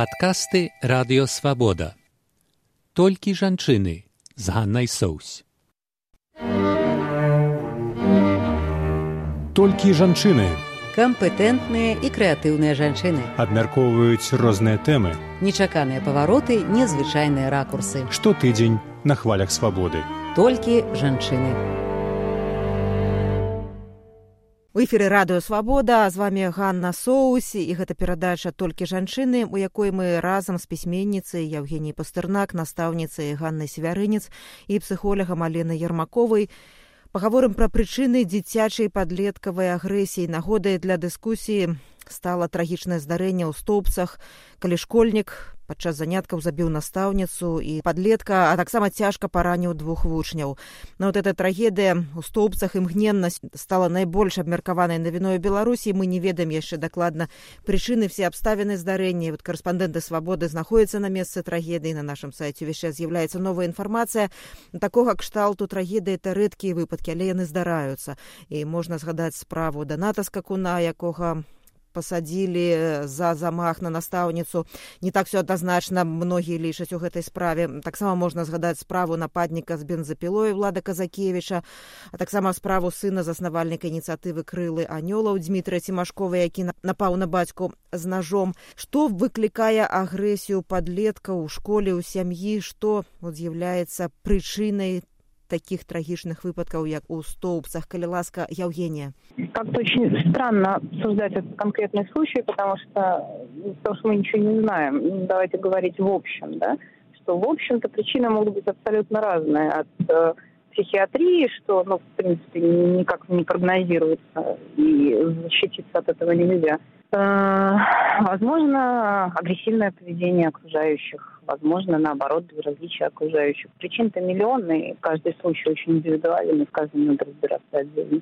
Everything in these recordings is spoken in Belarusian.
Падкасты радыёвабода. Толькі жанчыны з Ганнай Соусь. Толькі жанчыны кампетэнтныя і крэатыўныя жанчыны абмяркоўваюць розныя тэмы нечаканыя павароты незвычайныя ракурсы. Штотыдзень на хвалях свабоды толькі жанчыны У эфіры радыё свабода з вами Ганна соусі і гэта перадача толькі жанчыны у якой мы разам з пісьменніцай Евгеній пастырнак настаўніцай Ганны свярынец і псіхолагам Алены ермаковай пагаворым пра прычыны дзіцячай падлеткавай агрэсіі нагодай для дыскусіі стала трагічнае здарэнне ў стоўбцах калі школьнік падчас заняткаў забіў настаўніцу і падлетка а таксама цяжка параніў двух вучняў. Но вот эта трагедыя у стоўбцах імгненнасць стала найбольш абмеркаванай навіною беларусі мы не ведаем яшчэ дакладна прычыны все абставіны здарэння. Вот корэспандэнты свабоды знаходзяцца на месцы трагедыі на нашым сайце яшчэ з'яўляецца новая інфармацыя. Такога кшталту трагедыі это рэдкія выпадкі але яны здараюцца. І можна згадаць справу даната скакуна якога пасадзілі за замах на настаўніцу. Не так все адназначна многія лічаць у гэтай справе. Таксама можна згадаць справу нападніка з бензапілой влада казакевича а таксама справу сына заснавальніка ініцыятывы крылы анёлаў дмітрия цімашкова які напаў на бацьку з ножом. Што выклікае агрэсію падлетка ў школе ў сям'і? Што з'яўляецца прычынай таких трагичных выпадков, как у столбцах, коли ласка Евгения? Как-то очень странно обсуждать этот конкретный случай, потому что, потому что мы ничего не знаем. Давайте говорить в общем, да, что, в общем-то, причины могут быть абсолютно разные. От э, психиатрии, что, ну, в принципе, никак не прогнозируется, и защититься от этого нельзя. Э, возможно, агрессивное поведение окружающих, возможно, наоборот, различия окружающих. Причин-то миллионы, и каждый случай очень индивидуален, и в каждом надо разбираться отдельно.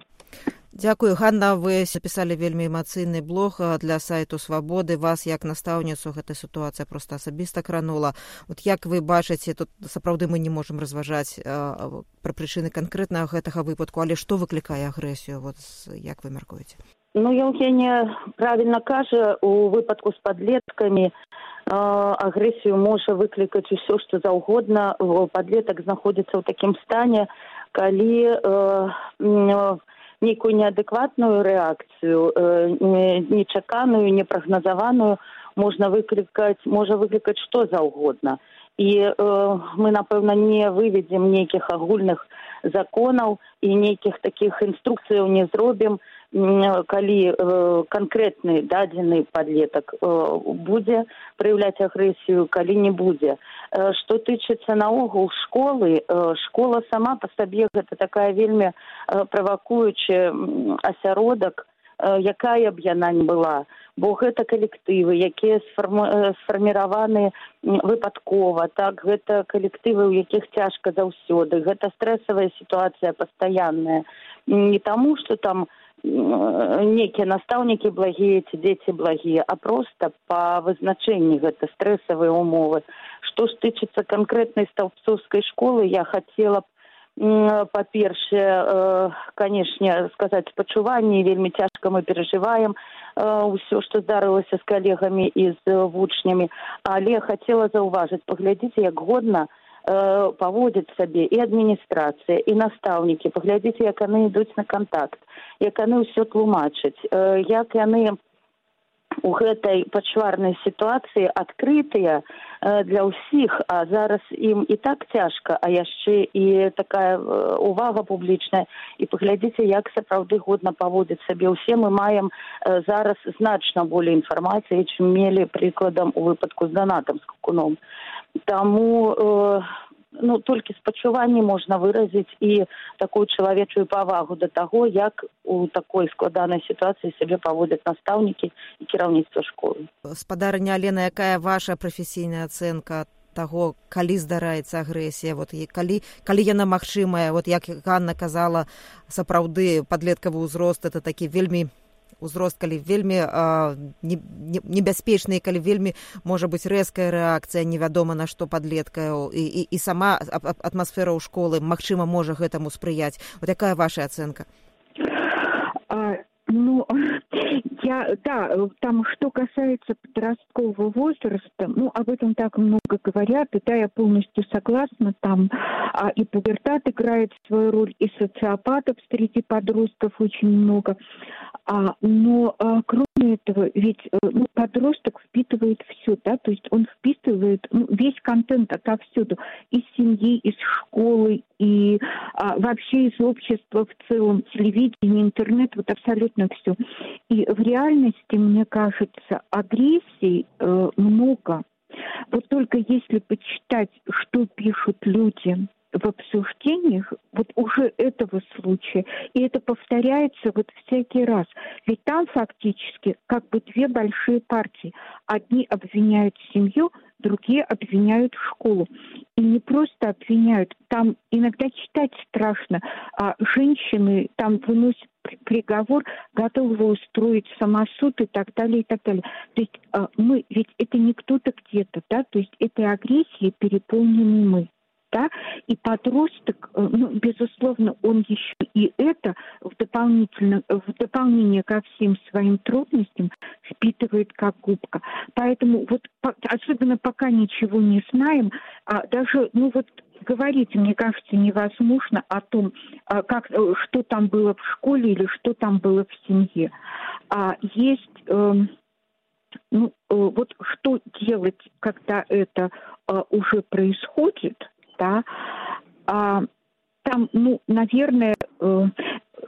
Дякую Ганна. Вы запісалі вельмі эмацыйны блог для сайту свабоды вас як настаўніцу гэта сітуацыя просто асабіста кранула. Вот як вы бачыце тут сапраўды мы не можемм разважаць пра прычыны канкрэтна гэтага выпадку але што выклікае агрэсію вот як вы мяркуеце Ну Еўгенія правільна кажа у выпадку з падлеткамі агрэсію можа выклікаць усё што заўгодна. Падлетак знаходзіцца ў такім стане калі нейкую неадэкватную рэакцыю нечаканую непрагназаваную можна выклікаць можа выклікаць што заўгодна. І э, мы напэўна не выведзем нейкіх агульных законаў і нейкіх такіх інструкцыяў не зробім калі э, канкрэтны дадзены падлетак э, будзе праяўляць агрэсію калі не будзе э, што тычыцца наогул школы э, школа сама па сабе гэта такая вельмі э, правакуючы асяродак э, якая б яна не была. Бо гэта калектывы якія э, сфарміраваны выпадкова так гэта калектывы у якіх цяжка заўсёды. Гэта стрэсавая сітуацыя пастаянная не таму что там некія настаўнікі благія ці дзеці благія а проста па вызначэнні гэта стрэсавыя умовы. Што ж тычыцца канкрэтнай стаўпцоўскай школы я хацела б па першае э, канешне сказаць спачуванні вельмі цяжка мы перажываем ўсё што здарылася з калегамі і з вучнямі. Але хацела заўважыць паглядзіце як годна Э, паводзяць сабе і адміністрацыя і настаўнікі паглядзіце як яны ідуць на кантакт як яны ўсё тлумачаць э, як яны у гэтай пачварнай сітуацыі адкрытыя э, для ўсіх. А зараз ім і так цяжка а яшчэ і такая увага публічная. І паглядзіце як сапраўды годна паводзіць сабе. Ўсе мы маем зараз значна болей інфармацыі чым мелі прыкладам у выпадку з данатам з кукуном. Таму э, ну толькі спачуванні можна выразіць і такую чалавечую павагу да таго як у такой складанай сітуацыі сябе паводзяць настаўнікі і кіраўніцтва школы. Спадарня алена якая ваша прафесійная ацэнка таго калі здараецца агрэсія? Вот і калі калі яна магчымая? Вот як ганна казала сапраўды падлеткавы ўзрост это такі вельмі узрост калі вельмі небяспечны калі вельмі можа быць рэзкая рэакцыя невядома на што падлетка і, і, і сама атмасфера ў школы магчыма можа гэтаму спрыяць вот якая ваша ацэнка а, ну Я, да, там, что касается подросткового возраста, ну, об этом так много говорят, и да, я полностью согласна, там а, и пубертат играет свою роль, и социопатов среди подростков очень много, а, но а, кроме этого, ведь э, ну, подросток впитывает все, да, то есть он впитывает ну, весь контент отовсюду, из семьи, из школы, и а, вообще из общества в целом, телевидение, интернет, вот абсолютно все. И в реальности, мне кажется, агрессий э, много. Вот только если почитать, что пишут люди в обсуждениях вот уже этого случая, и это повторяется вот всякий раз. Ведь там фактически как бы две большие партии. Одни обвиняют семью, другие обвиняют школу. И не просто обвиняют, там иногда читать страшно, а женщины там выносят приговор, готовы устроить самосуд и так далее, и так далее. То есть мы, ведь это не кто-то где-то, да, то есть этой агрессией переполнены мы да, и подросток, э, ну, безусловно, он еще и это в, дополнительно, в дополнение ко всем своим трудностям впитывает как губка. Поэтому вот особенно пока ничего не знаем, а даже, ну вот говорить, мне кажется, невозможно о том, а, как, э, что там было в школе или что там было в семье. А есть э, ну, э, вот что делать, когда это э, уже происходит, да, а, там, ну, наверное, э,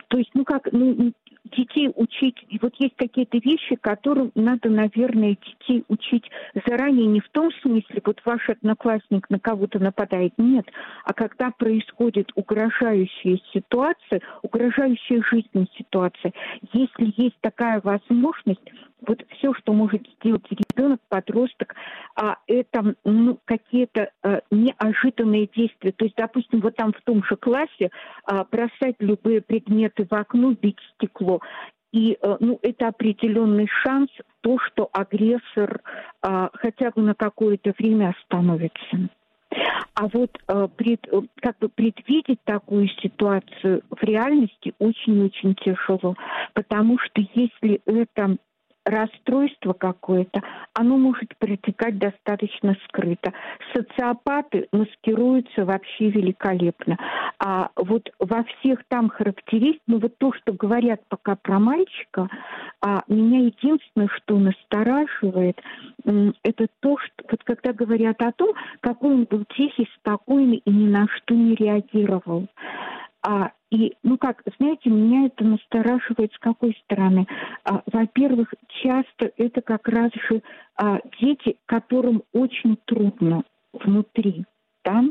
то есть, ну как, ну, детей учить, вот есть какие-то вещи, которым надо, наверное, детей учить заранее, не в том смысле, вот ваш одноклассник на кого-то нападает, нет, а когда происходит угрожающая ситуация, угрожающая жизни ситуация, если есть такая возможность, вот все, что может сделать ребенок, подросток, а это ну, какие-то а, неожиданные действия. То есть, допустим, вот там в том же классе а, бросать любые предметы в окно, бить стекло. И э, ну, это определенный шанс то, что агрессор а, хотя бы на какое-то время остановится. А вот э, пред, э, как бы предвидеть такую ситуацию в реальности очень-очень тяжело, потому что если это расстройство какое-то, оно может протекать достаточно скрыто. Социопаты маскируются вообще великолепно. А вот во всех там характеристиках, ну вот то, что говорят пока про мальчика, а меня единственное, что настораживает, это то, что вот когда говорят о том, какой он был тихий, спокойный и ни на что не реагировал. А, и, ну как, знаете, меня это настораживает с какой стороны? А, во-первых, часто это как раз же а, дети, которым очень трудно внутри, да,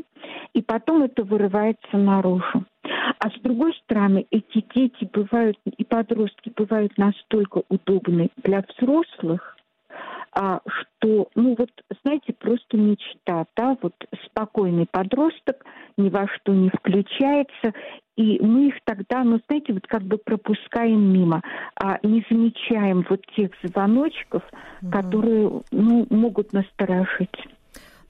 и потом это вырывается наружу. А с другой стороны, эти дети бывают, и подростки бывают настолько удобны для взрослых, что, ну вот, знаете, просто мечта, да, вот спокойный подросток ни во что не включается, и мы их тогда, ну, знаете, вот как бы пропускаем мимо, а не замечаем вот тех звоночков, угу. которые, ну, могут насторожить.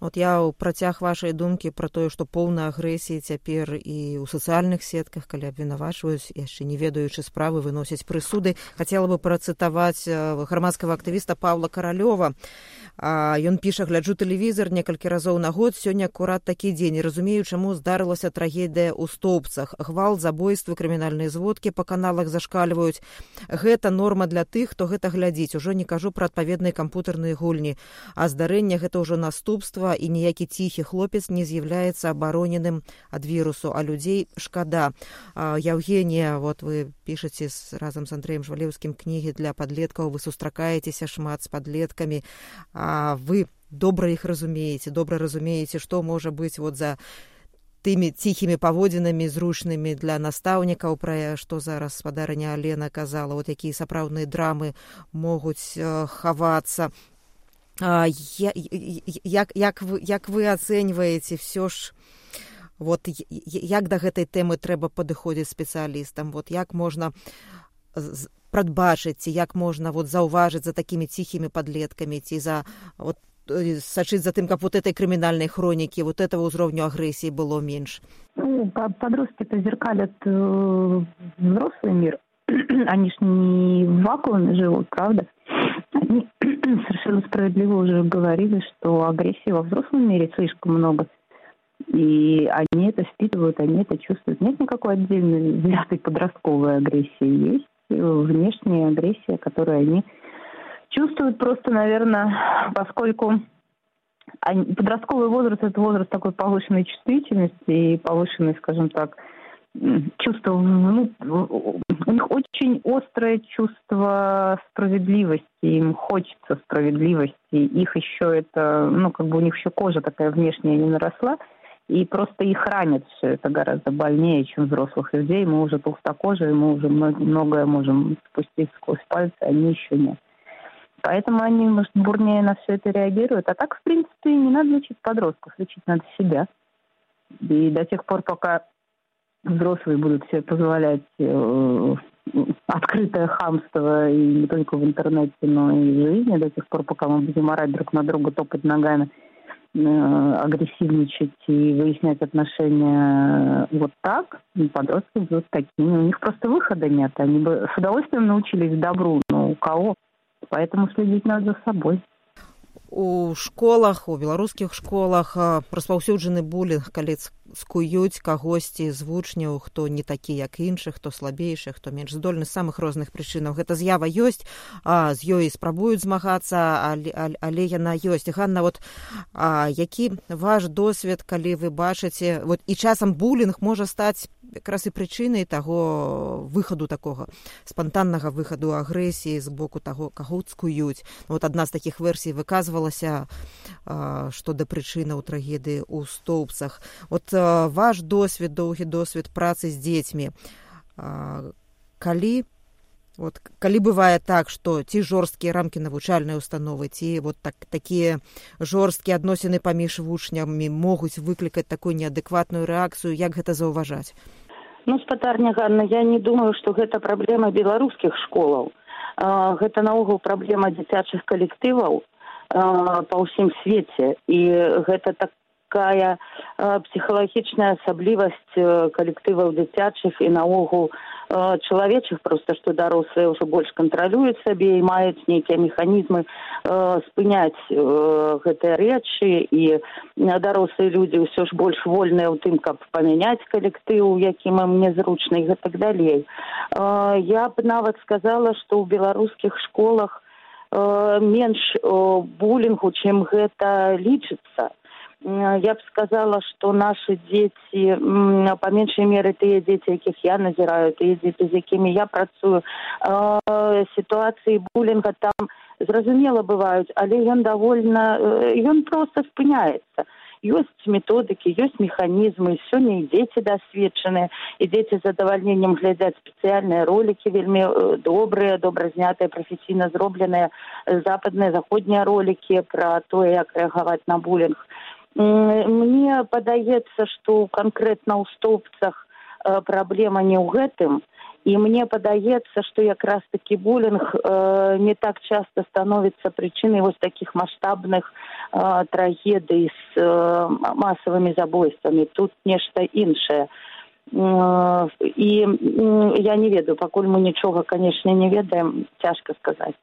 Вот я ў працяг вашай думкі пра тое што поўна агрэсіі цяпер і ў сацыяльных сетках калі абвінавачваюць яшчэ не ведаючы справы выносяць прысуды хацела бы працытаваць грамадскага актывіста павла каралёва ён піша гляджу тэлевізор некалькі разоў на год сёння акурат такі дзень. Разумею чаму здарылася трагедыя ў стоўбцах гвалт забойствы крымінальныя зводкі па каналах зашкальваюць. Гэта норма для тых хто гэта глядзіць. Ужо не кажу пра адпаведныя кампутарныя гульні. А здарэнне гэта ўжо наступства і ніякі ціхі хлопец не з'яўляецца абароненым ад вірусу а людзей шкада Яўгенія вот вы пішаце разам з андреем жвалеўскім кнігі для падлеткаў вы сустракаецеся шмат з падлеткамі а вы добра іх разумееце добра разумееце што можа быць вот за тымі ціхімі паводзінамі зручнымі для настаўнікаў пра што зараз спадарня алена казала. Вот якія сапраўдныя драмы могуць хавацца я, як, як вы як вы ацэньваеце все ж вот як да гэтай тэмы трэба падыходзіць спецыялістам вот як можна прадбачыць як можна вот заўважыць за такімі ціхімі падлеткамі ці за вот э, сачыць за тым каб вот этой крымінальнай хронікі вот этого ўзроўню агрэсіі было менш ну, подростки это зеркалят э, взрослый мир. Они ж не в вакууме живут, правда? Они совершенно справедливо уже говорили, что агрессии во взрослом мире слишком много. И они это впитывают, они это чувствуют. Нет никакой отдельной взятой подростковой агрессии. Есть внешняя агрессия, которую они чувствуют просто, наверное, поскольку подростковый возраст – это возраст такой повышенной чувствительности и повышенной, скажем так, чувство, ну, у них очень острое чувство справедливости, им хочется справедливости, их еще это, ну, как бы у них еще кожа такая внешняя не наросла, и просто их ранит все это гораздо больнее, чем взрослых людей. Мы уже толстокожие, мы уже многое можем спустить сквозь пальцы, они еще нет. Поэтому они, может, бурнее на все это реагируют. А так, в принципе, не надо лечить подростков, лечить надо себя. И до тех пор, пока взрослые будут себе позволять э, открытое хамство и не только в интернете, но и в жизни, до тех пор, пока мы будем орать друг на друга, топать ногами, э, агрессивничать и выяснять отношения вот так, подростки будут такими. У них просто выхода нет. Они бы с удовольствием научились добру, но у кого? Поэтому следить надо за собой. У школах у беларускіх школах распаўсюджаны булінг калі скуюць кагосьці з вучняў хто не такі як іншых хто слабейшы хто менш здольны з самых розных прычынаў. Гэта з'ява ёсць а, з ёй спрабуюць змагацца але, але яна ёсць. Ганна вот а, які ваш досвед калі вы бачыце вот і часам булінг можа стаць якраз і прычынай таго выхаду такога спантаннага выхаду агрэсіі з боку таго каго цкуюць вот адна з такіх версій выказвалася што да прычынаў трагедыі ў стоўпцах вот ваш досвед доўгі досвед працы з дзецьмі. Калі вот калі бывае так што ці жорсткія рамкі навучальнай установы ці вот так такія жорсткія адносіны паміж вучнямі могуць выклікаць такую неадэкватную рэакцыю як гэта заўважаць? Ну спадарня ганна я не думаю што гэта праблема беларускіх школаў. Гэта наогул праблема дзіцячых калектываў па ўсім свеце. І гэта так такая псіхалагічная асаблівасць калектываў дзіцячых і наогул чалавечых. Просто што дарослыя ўжо больш кантралююць сабе і маюць нейкія механізмы спыняць гэтыя рэчы. І дарослыя людзі ўсё ж больш вольныя ў тым каб памяняць калектыў якім ім незручна і гэтак далей. Я б нават сказала што ў беларускіх школах э, менш э, булінгу чым гэта лічыцца. Я б сказала что наши дети по меньшей меры тыя дети якіх я назіраю тыя дети з якімі я працую ситуации буллинга там зразумела бываюць але ён довольно ён просто спыняется ёсць методыкі ёсць механізмы сёння і дзеці дасведчаныя і дзеці з задавальненнем глядзяць спецыяльныя ролики вельмі добрыя добра знятыя прафесійна зробленыя западныя заходнія ролики про тое як рэагаваць на буллинг. Мне падаецца што канкрэтна ў стоўпцах э, праблема не ў гэтым і мне падаецца што якраз такі булінг э, не так часта становіцца прычынай вось такіх маштабных э, трагедый з э, масавымі забойствамі тут нешта іншае э, і э, я не ведаю пакуль мы нічога канешне не ведаем цяжка сказаць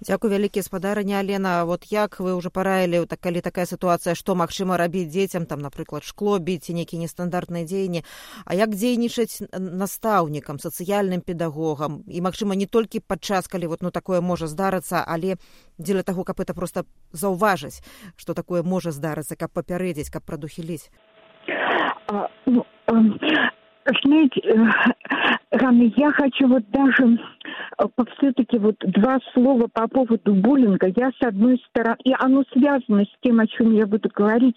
дзякуй вялікі спадарня алена. Вот як вы уже параілі так калі такая сітуацыя што магчыма рабіць дзецям там напрыклад шкло біць нейкі нестандартныя дзеянні а як дзейнічаць настаўнікам сацыяльным педагогам? І магчыма не толькі падчас калі вот ну такое можа здарыцца але дзеля таго каб это просто заўважыць что такое можа здарыцца каб папярэдзіць каб прадухіліць. Ну, знаете, Ганна, я хочу вот даже э, все-таки вот два слова по поводу буллинга. Я с одной стороны, и оно связано с тем, о чем я буду говорить,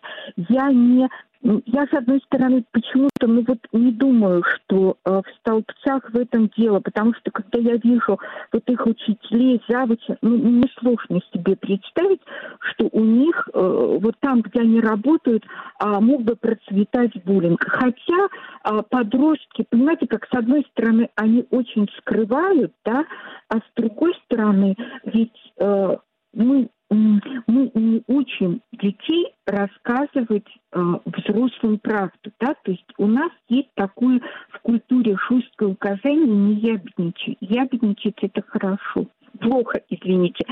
я не я, с одной стороны, почему-то, ну вот не думаю, что э, в столбцах в этом дело, потому что, когда я вижу вот их учителей, завучи, ну, мне сложно себе представить, что у них э, вот там, где они работают, э, мог бы процветать буллинг. Хотя э, подростки, понимаете, как с одной стороны, они очень скрывают, да, а с другой стороны, ведь э, мы мы не учим детей рассказывать э, взрослым правду, да, то есть у нас есть такое в культуре шусткое указание не ябедничать. Ябедничать это хорошо, плохо, извините.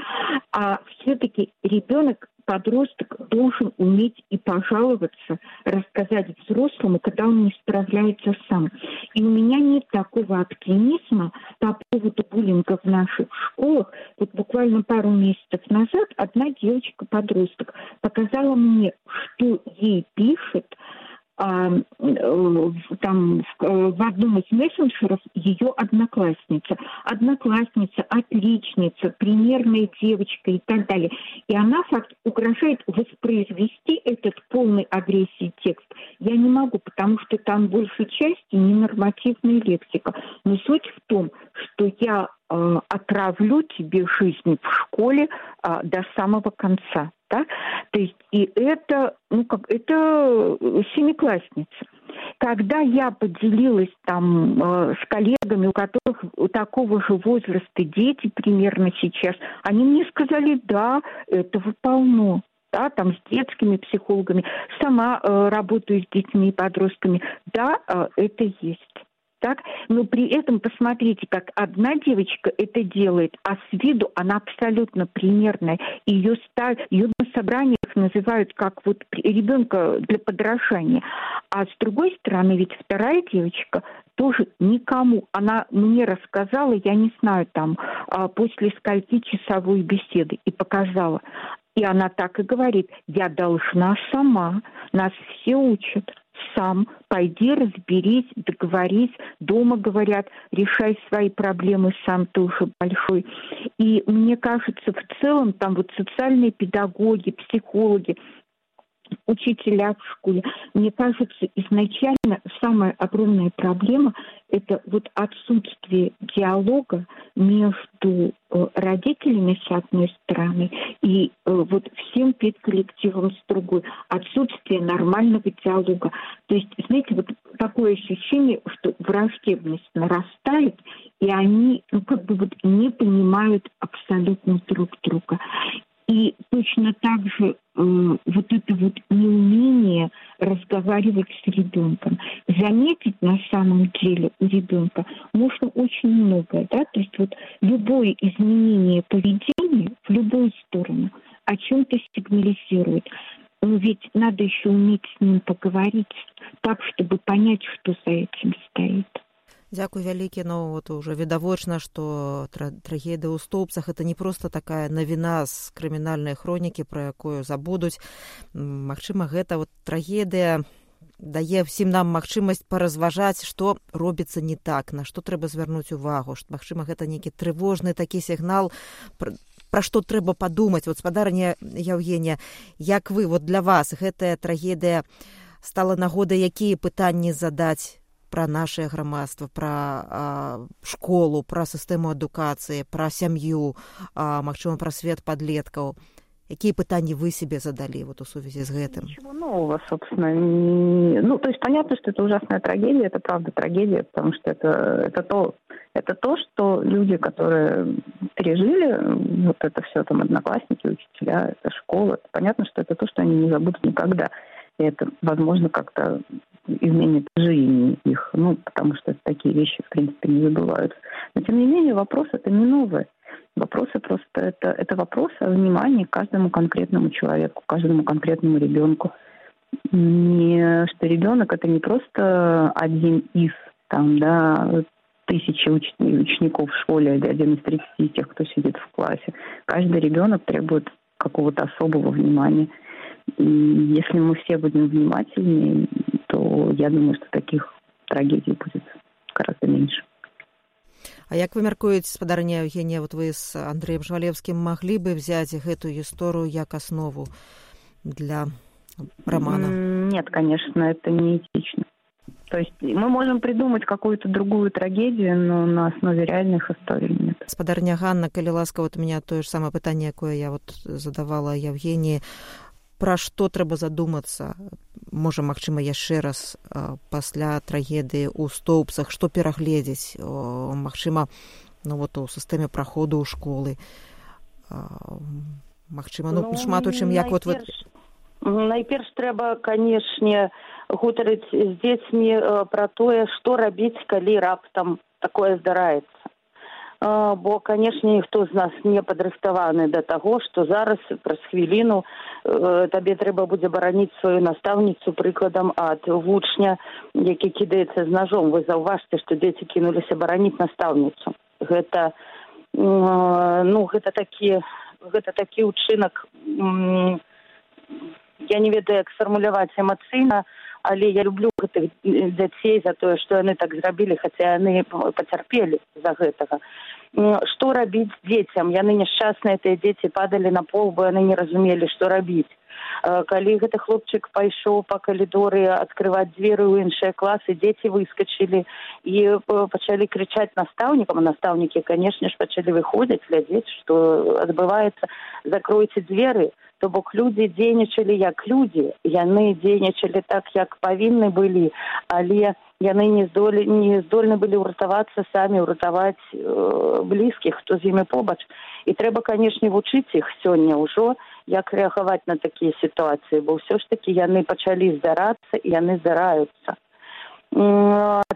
А все-таки ребенок подросток должен уметь и пожаловаться, рассказать взрослому, когда он не справляется сам. И у меня нет такого оптимизма по поводу буллинга в наших школах. Вот буквально пару месяцев назад одна девочка-подросток показала мне, что ей пишет а, э, там э, в одном из мессенджеров ее одноклассница. Одноклассница, отличница, примерная девочка и так далее. И она факт угрожает воспроизвести этот полный агрессии текст. Я не могу, потому что там большей части ненормативная лексика. Но суть в том, что я э, отравлю тебе жизнь в школе э, до самого конца. Да? То есть и это, ну как, это семиклассница. Когда я поделилась там э, с коллегами, у которых у такого же возраста дети примерно сейчас, они мне сказали, да, этого полно да, там с детскими психологами, сама э, работаю с детьми и подростками, да, э, это есть так? Но при этом посмотрите, как одна девочка это делает, а с виду она абсолютно примерная. Ее, ставят, ее на собраниях называют как вот ребенка для подражания. А с другой стороны, ведь вторая девочка тоже никому. Она мне рассказала, я не знаю, там, а, после скольки часовой беседы и показала. И она так и говорит, я должна сама, нас все учат сам, пойди разберись, договорись, дома говорят, решай свои проблемы сам, ты уже большой. И мне кажется, в целом там вот социальные педагоги, психологи, учителя в школе. Мне кажется, изначально самая огромная проблема – это вот отсутствие диалога между э, родителями с одной стороны и э, вот всем педколлективом с другой. Отсутствие нормального диалога. То есть, знаете, вот такое ощущение, что враждебность нарастает, и они ну, как бы вот не понимают абсолютно друг друга. И точно так же э, вот это вот неумение разговаривать с ребенком. Заметить на самом деле у ребенка можно очень многое, да, то есть вот любое изменение поведения в любую сторону о чем-то сигнализирует. Но ведь надо еще уметь с ним поговорить так, чтобы понять, что за этим стоит. Дзякуй вялікі. Ну вот уже відавочна што тра трагедыя ў стоўпцах это не просто такая навіна з крымінальнай хронікі пра якую забудуць. Магчыма гэта вот трагедыя дае ўсім нам магчымасць паразважаць што робіцца не так на што трэба звярнуць увагу што магчыма гэта нейкі трывожны такі сігнал пра пра што трэба падумаць. Вот спадарня Яўгенія як вы вот для вас гэтая трагедыя стала нагодай якія пытанні задаць пра нашае грамадства пра школу пра сістэму адукацыі пра сям'ю магчыма пра свет подлеткаў какие пытания вы себе задали вот в связи с этим? Ничего нового, собственно. Не... Ну, то есть понятно, что это ужасная трагедия, это правда трагедия, потому что это, это, то, это то, что люди, которые пережили вот это все, там, одноклассники, учителя, это школа, это понятно, что это то, что они не забудут никогда. И это, возможно, как-то изменит жизнь их, ну, потому что такие вещи, в принципе, не забываются. Но, тем не менее, вопрос это не новый. Вопросы просто это, это вопрос о внимании каждому конкретному человеку, каждому конкретному ребенку. Не, что ребенок это не просто один из там, да, тысячи уч- учеников в школе один из 30 тех, кто сидит в классе. Каждый ребенок требует какого-то особого внимания. И если мы все будем внимательнее, то я думаю, что таких трагедий будет гораздо меньше. А як вы мяркуеце спадарня Евгения вот вы с Андреем Жвалевским могли бы взять эту историю як основу для романа? Нет, конечно, это не этично. То есть мы можем придумать какую-то другую трагедию, но на основе реальных историй нет. Спадарня Ганна, калі ласка, вот у меня то же самое пытание, якое я вот задавала Евгении пра што трэба задумацца? Можа магчыма яшчэ раз пасля трагедыі ў стоўпцах што перагледзець? Магчыма ну вот у сістэме праходу ў школы. Магчыма ну, ну шмат у чым як вот вы найперш трэба канешне гутарыць з дзецьмі пра тое што рабіць калі раптам такое здараецца бо канешне ніхто з нас не падрыхтаваны да таго што зараз праз хвіліну э, табе трэба будзе бараніць сваю настаўніцу прыкладам ад вучня які кідаецца з ножом вы заўважце што дзеці кінуліся бараніць настаўніцу. Гэта ну гэта такі гэта такі ўчынак я не ведаю як сфармуляваць эмацыйна але я люблю гэтых дзяцей за тое што яны так зрабілі хаця яны пацярпелі за гэтага што рабіць дзецям яны няшчасныя тыя дзеці падалі на пол бо яны не разумелі што рабіць калі гэты хлопчык пайшоў па калідоры адкрываць дзверы ў іншыя класы дзеці выскочылі і пачалі крычаць настаўнікам настаўнікі канешне ж пачалі выходзіць глядзець што адбываецца закройце дзверы то бок людзі дзейнічалі як людзі яны дзейнічалі так як павінны былі але яны не здолі не здольны былі ўратавацца самі ўратаваць э, блізкіх хто з імі побач. І трэба канешне вучыць іх сёння ўжо як рэагаваць на такія сітуацыі бо ўсё ж такі яны пачалі здарацца і яны здараюцца.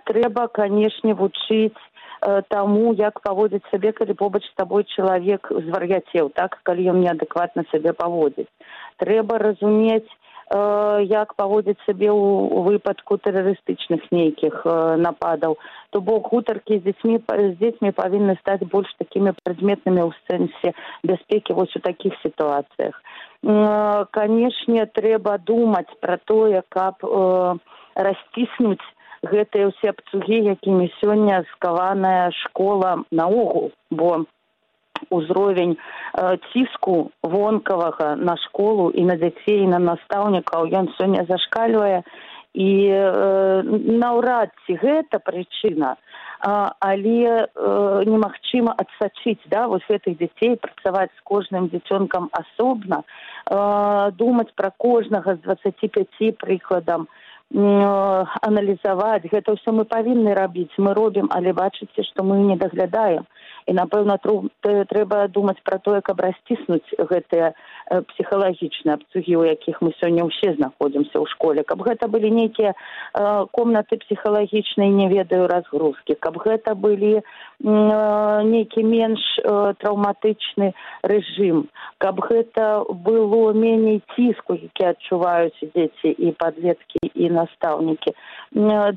Трэба канешне вучыць Э, таму як паводзіць сабе калі побач з табой чалавек звар'яцеў так калі ён неадэкватна сябе паводзіць. Трэба разумець як паводзіць сабе ў выпадку тэрарыстычных нейкіх э, нападаў то бок гутаркі з дзецьмі з дзецьмі павінны стаць больш такімі прадметнымі ў сэнсе бяспекі вось у такіх сітуацыях. Канешне трэба думаць пра тое каб расціснуць гэтыя ўсе абцугі якімі сёння скаваная школа наогул бо узровень э, ціску вонкавага на школу і на дзяцей на настаўнікаў. Ён сёння зашкальвае і э, наўрад ці гэта прычына а, але э, немагчыма адсачыць да вось гэтых дзяцей працаваць з кожным дзіцёнкам асобна э, думаць пра кожнага з двадцаці пяці прыкладам аналізаваць гэта ўсё мы павінны рабіць мы робім але бачыце што мы не даглядаем і напэўна трэба думаць пра тое каб расціснуць гэтыя псіхалагічныя абцугі у якіх мы сёння ўсе знаходзімся ў школе. Каб гэта былі нейкія комнаты псіхалагічнай не ведаю разгрузкі. Каб гэта былі нейкі менш траўматычны рэжым. Каб гэта было меней ціску які адчуваюць дзеці і падлеткі і настаўнікі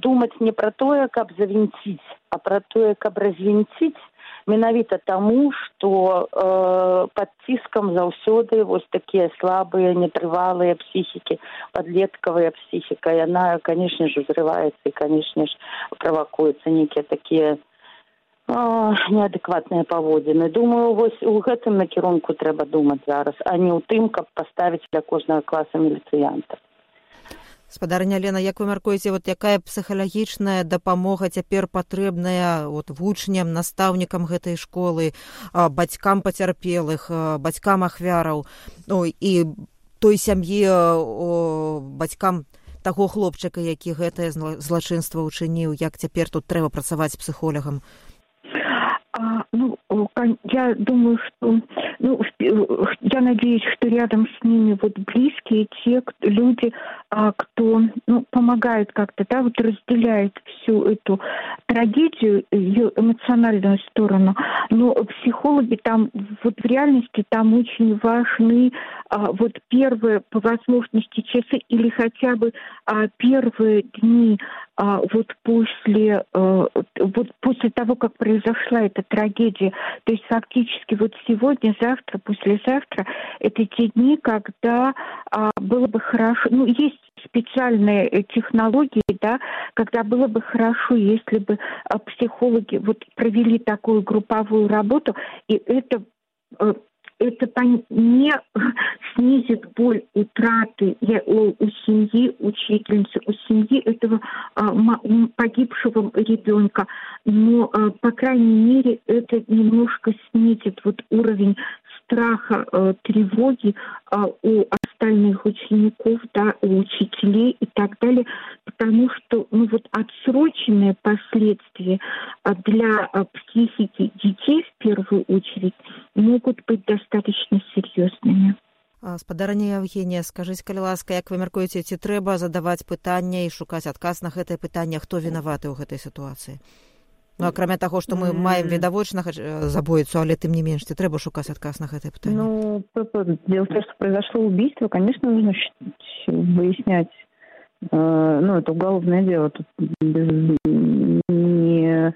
думаць не пра тое каб завінціць а пра тое каб развінціць менавіта таму што э, пад ціскам заўсёды вось такія слабыя нетрывалыя псіхікі падлеткавая псіхіка яна канешне ж узрываецца і канешне ж правакуецца нейкія такія неадэкватныя паводзіны думаю вось у гэтым накірунку трэба думаць зараз а не ў тым каб паставіць для кожнага класа міліцыянта спадарня лена як вы мяркуеце вот якая псіхалагічная дапамога цяпер патрэбная вот вучням настаўнікам гэтай школы бацькам пацярпелых бацькам ахвяраў ну, і той сям'і бацькам таго хлопчыка які гэтае злачынства ўчыніў як цяпер тут трэба працаваць псіхолагам. А, ну, я думаю, что, ну, я надеюсь, что рядом с ними вот близкие, те люди, а, кто, ну, помогает как-то, да, вот разделяет всю эту трагедию, ее эмоциональную сторону. Но психологи там, вот в реальности там очень важны а, вот первые, по возможности, часы или хотя бы а, первые дни вот после, а, вот после того, как произошла эта трагедия, то есть фактически вот сегодня, завтра, послезавтра, это те дни, когда а, было бы хорошо, ну, есть специальные э, технологии, да, когда было бы хорошо, если бы а, психологи вот провели такую групповую работу, и это э, это не снизит боль утраты у, семьи учительницы, у семьи этого а, погибшего ребенка, но, а, по крайней мере, это немножко снизит вот уровень страха, а, тревоги а, у остальных учеников, да, у учителей и так далее, потому что ну, вот отсроченные последствия для психики детей в первую очередь могут быть достаточно серьезными. спадарня Евгенія скажыць калі ласка як вы мяркуеце ці трэба задаваць пытанне і шукаць адказ на гэтае пытанне хто вінаваты ў гэтай сітуацыі Ну, акрамя таго што мы маем відавочнага забойцу але тым не менш ці трэба шукаць адказ на гэтае пытанне ну дело в том что произошло убийство конечно нужно выяснять э, ну это уголовное дело тут без, не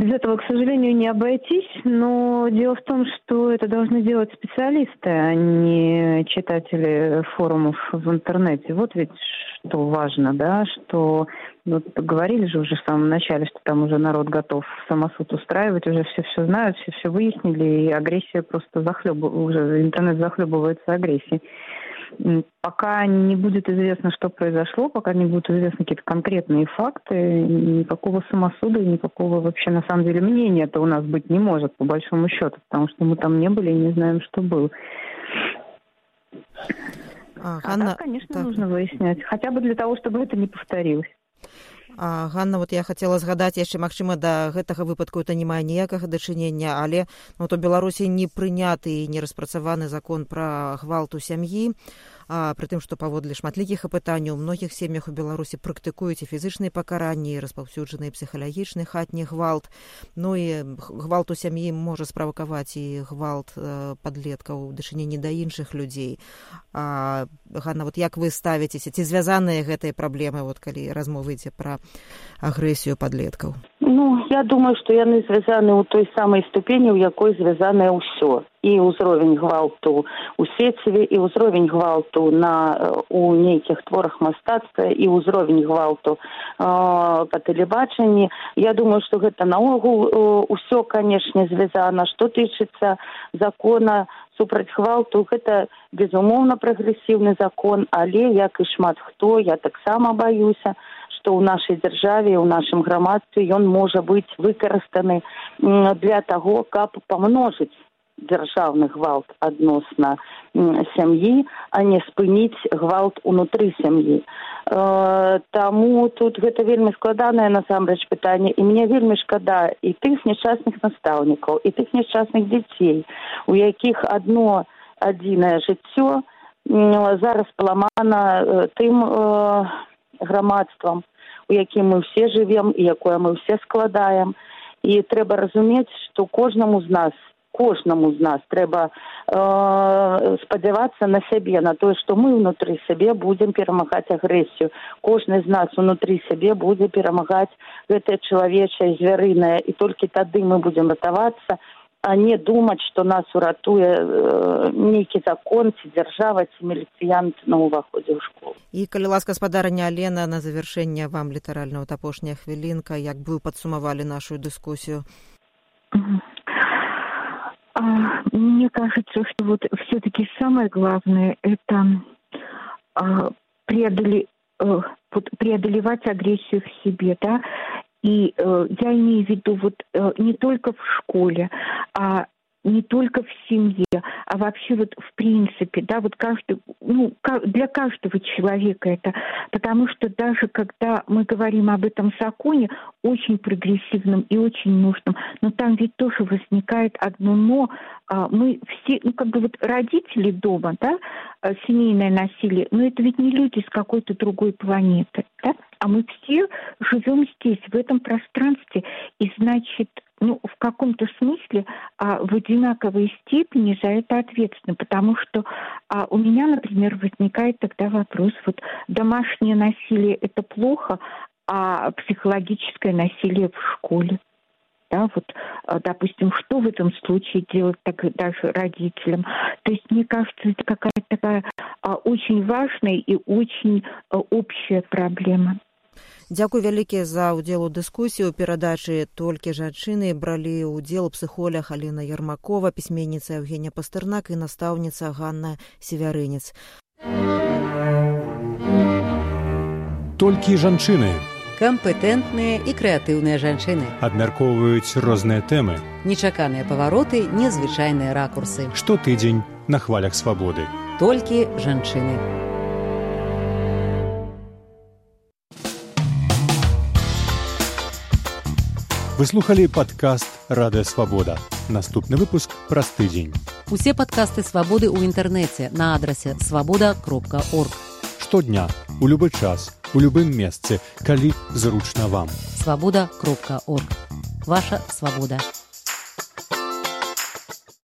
без этого, к сожалению, не обойтись, но дело в том, что это должны делать специалисты, а не читатели форумов в интернете. Вот ведь что важно, да, что вот говорили же уже в самом начале, что там уже народ готов самосуд устраивать, уже все все знают, все все выяснили, и агрессия просто захлебывается, уже интернет захлебывается агрессией пока не будет известно, что произошло, пока не будут известны какие-то конкретные факты, никакого самосуда никакого вообще на самом деле мнения-то у нас быть не может, по большому счету, потому что мы там не были и не знаем, что было. А, а так, конечно, так. нужно выяснять. Хотя бы для того, чтобы это не повторилось. А, Ганна вот я хацела згадаць яшчэ магчыма да гэтага выпадку это не мае ніякага дачынення але ну, то беларусі не прыняты і не распрацаваны закон пра гвалт у сям'і а пры тым што паводле шматлікіх апытанняў у многіх сем'ях у беларусі практыкуюць і фізычныя пакаранні распаўсюджаны псіхалагічны хатні гвалт. Ну і гвалт у сям'і можа справакаваць і гвалт э, падлеткаў дачыненні да іншых людзей. А Ганна вот як вы ставіцеся? Ці звязаныя гэтыя праблемы вот калі размоваеце пра агрэсію падлеткаў? Ну я думаю што яны звязаны ў той самай ступені у якой звязанае ўсё і ўзровень гвалту у сеціве і ўзровень гвалту на у нейкіх творах мастацтва і ўзровень гвалту э, па тэлебачанні. Я думаю што гэта наогул ўсё канешне звязана. Што тычыцца закона супраць гвалту гэта безумоўна прагрэсіўны закон але як і шмат хто я таксама баюся што ў нашай дзяржаве ў нашым грамадстве ён можа быць выкарыстаны для таго каб памножыць дзяржаўны гвалт адносна сям'і а не спыніць гвалт унутры сям'і. Э, таму тут гэта вельмі складанае насамрэч пытанне і мне вельмі шкада і тых няшчасных настаўнікаў і тых няшчасных дзяцей у якіх адно адзінае жыццё зараз паламана тым э, грамадствам у якім мы ўсе жывем і якое мы ўсе складаем. І трэба разумець што кожнаму з нас кожнаму з нас трэба э, спадзявацца на сябе на тое што мы ўнутры сябе будзем перамагаць агрэсію. Кожны з нас унутры сябе будзе перамагаць гэтае чалавечае звярынае і толькі тады мы будзем ратавацца а не думаць што нас уратуе э, нейкі закон ці дзяржава ці міліцыянт на ўваходзе ў школу. І калі ласка спадарня алена на завяршэнне вам літаральна вот апошняя хвілінка як бы падсумавалі нашу дыскусію? А, мне кажется, что вот все-таки самое главное это а, преодоле, а, вот преодолевать агрессию в себе, да. И э, я имею в виду вот э, не только в школе, а не только в семье, а вообще вот в принципе, да, вот каждый, ну, для каждого человека это, потому что даже когда мы говорим об этом законе, очень прогрессивном и очень нужном, но там ведь тоже возникает одно но, а, мы все, ну, как бы вот родители дома, да, а, семейное насилие, но это ведь не люди с какой-то другой планеты, да, а мы все живем здесь, в этом пространстве, и значит, ну, в каком-то смысле а, в одинаковой степени за это ответственны, потому что а, у меня, например, возникает тогда вопрос, вот домашнее насилие – это плохо, а психологическое насилие в школе. Да, вот, а, допустим, что в этом случае делать так, даже родителям? То есть, мне кажется, это какая-то такая а, очень важная и очень а, общая проблема. Дзякуй вялікі за ўдзел у дыскусію перадачы толькі жанчыны бралі ўдзел псіхолях Алена Ярмакова, пісьменніца Евгения Пастырнак і настаўніца Ганна Севярынец. Толькі жанчыны. Кампетэнтныя і крэатыўныя жанчыны. Абмяркоўваюць розныя тэмы. Нечаканыя павароты незвычайныя ракурсы. Штотыдзень на хвалях свабоды. Толькі жанчыны. Выслухалі падкаст радыёвабода. Наступны выпуск праз тыдзень. Усе падкасты свабоды ў інтэрнэце на адрасе свабода кропка орг. Штодня, у любы час, у любым месцы, калі зручна вам. Свабода кропка орг. Ваша свабода.